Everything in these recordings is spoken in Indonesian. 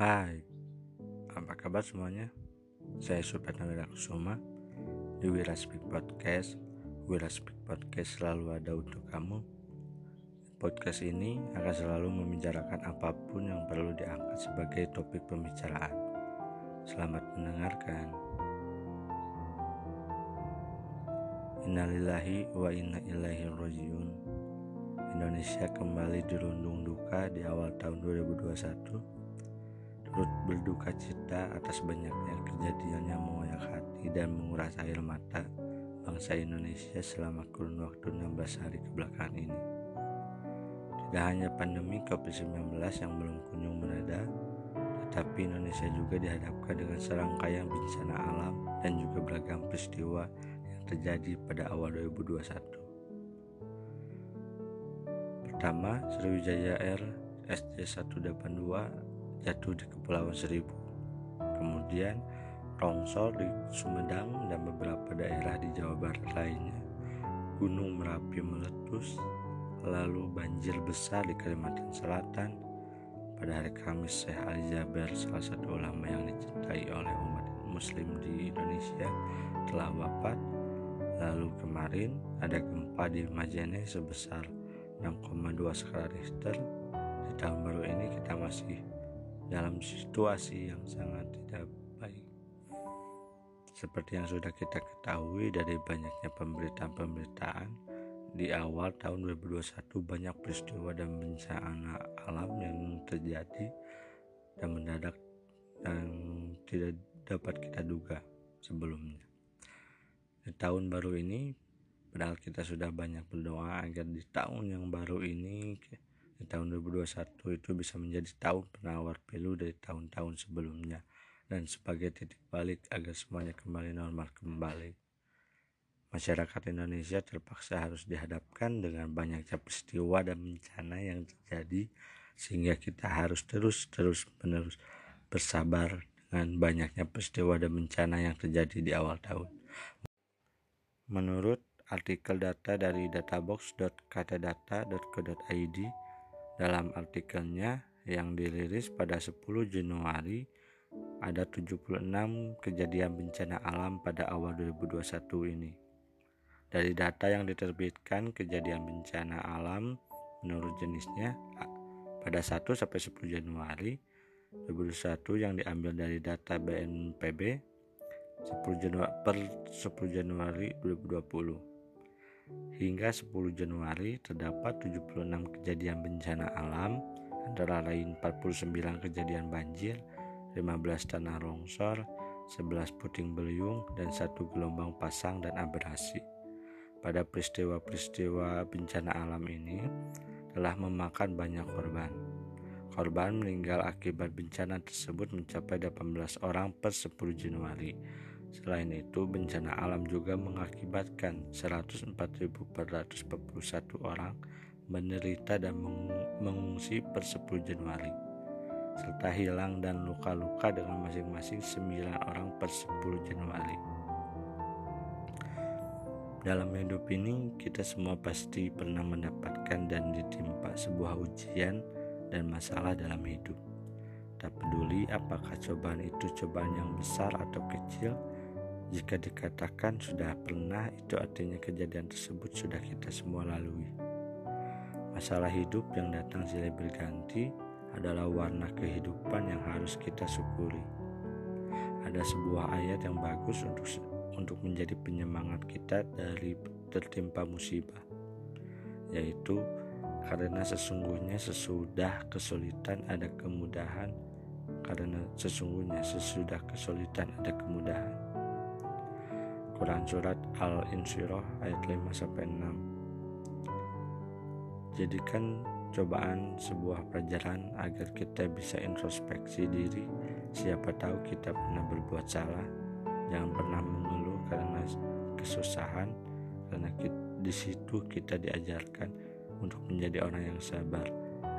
apa kabar semuanya? Saya Supratna Wirakusuma di Wira Speak Podcast. Wira Speak Podcast selalu ada untuk kamu. Podcast ini akan selalu membicarakan apa pun yang perlu diangkat sebagai topik pembicaraan. Selamat mendengarkan. Innalillahi wa inna ilaihi rajiun. Indonesia kembali dirundung duka di awal tahun 2021 turut berduka cita atas banyaknya kejadian yang mengoyak hati dan menguras air mata bangsa Indonesia selama kurun waktu 16 hari kebelakangan ini. Tidak hanya pandemi COVID-19 yang belum kunjung mereda, tetapi Indonesia juga dihadapkan dengan serangkaian bencana alam dan juga beragam peristiwa yang terjadi pada awal 2021. Pertama, Sriwijaya Air SJ182 jatuh di Kepulauan Seribu. Kemudian longsor di Sumedang dan beberapa daerah di Jawa Barat lainnya. Gunung Merapi meletus, lalu banjir besar di Kalimantan Selatan. Pada hari Kamis, Syekh Ali Jaber, salah satu ulama yang dicintai oleh umat muslim di Indonesia, telah wafat. Lalu kemarin ada gempa di Majene sebesar 6,2 skala Richter. Di tahun baru ini kita masih dalam situasi yang sangat tidak baik. Seperti yang sudah kita ketahui dari banyaknya pemberitaan-pemberitaan di awal tahun 2021 banyak peristiwa dan bencana alam yang terjadi dan mendadak dan tidak dapat kita duga sebelumnya. Di tahun baru ini, padahal kita sudah banyak berdoa agar di tahun yang baru ini di tahun 2021 itu bisa menjadi tahun penawar pilu dari tahun-tahun sebelumnya dan sebagai titik balik agar semuanya kembali normal kembali. Masyarakat Indonesia terpaksa harus dihadapkan dengan banyaknya peristiwa dan bencana yang terjadi sehingga kita harus terus-terus menerus bersabar dengan banyaknya peristiwa dan bencana yang terjadi di awal tahun. Menurut artikel data dari databox.katadata.co.id dalam artikelnya yang dirilis pada 10 Januari, ada 76 kejadian bencana alam pada awal 2021 ini. Dari data yang diterbitkan kejadian bencana alam menurut jenisnya pada 1 sampai 10 Januari 2021 yang diambil dari data BNPB 10 Januari per 10 Januari 2020. Hingga 10 Januari terdapat 76 kejadian bencana alam, antara lain 49 kejadian banjir, 15 tanah longsor, 11 puting beliung, dan satu gelombang pasang dan abrasi. Pada peristiwa-peristiwa bencana alam ini telah memakan banyak korban. Korban meninggal akibat bencana tersebut mencapai 18 orang per 10 Januari Selain itu, bencana alam juga mengakibatkan 104.441 orang menderita dan mengungsi per 10 Januari serta hilang dan luka-luka dengan masing-masing 9 orang per 10 Januari. Dalam hidup ini, kita semua pasti pernah mendapatkan dan ditimpa sebuah ujian dan masalah dalam hidup. Tak peduli apakah cobaan itu cobaan yang besar atau kecil, jika dikatakan sudah pernah, itu artinya kejadian tersebut sudah kita semua lalui. Masalah hidup yang datang silih berganti adalah warna kehidupan yang harus kita syukuri. Ada sebuah ayat yang bagus untuk untuk menjadi penyemangat kita dari tertimpa musibah, yaitu karena sesungguhnya sesudah kesulitan ada kemudahan, karena sesungguhnya sesudah kesulitan ada kemudahan. Quran Surat Al-Insyirah ayat 5 sampai 6. Jadikan cobaan sebuah pelajaran agar kita bisa introspeksi diri. Siapa tahu kita pernah berbuat salah. Jangan pernah mengeluh karena kesusahan, karena di situ kita diajarkan untuk menjadi orang yang sabar.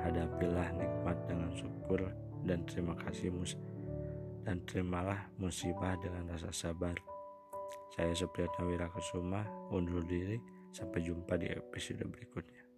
Hadapilah nikmat dengan syukur dan terima kasih mus dan terimalah musibah dengan rasa sabar. Saya Supriyatna Wirakusuma undur diri. Sampai jumpa di episode berikutnya.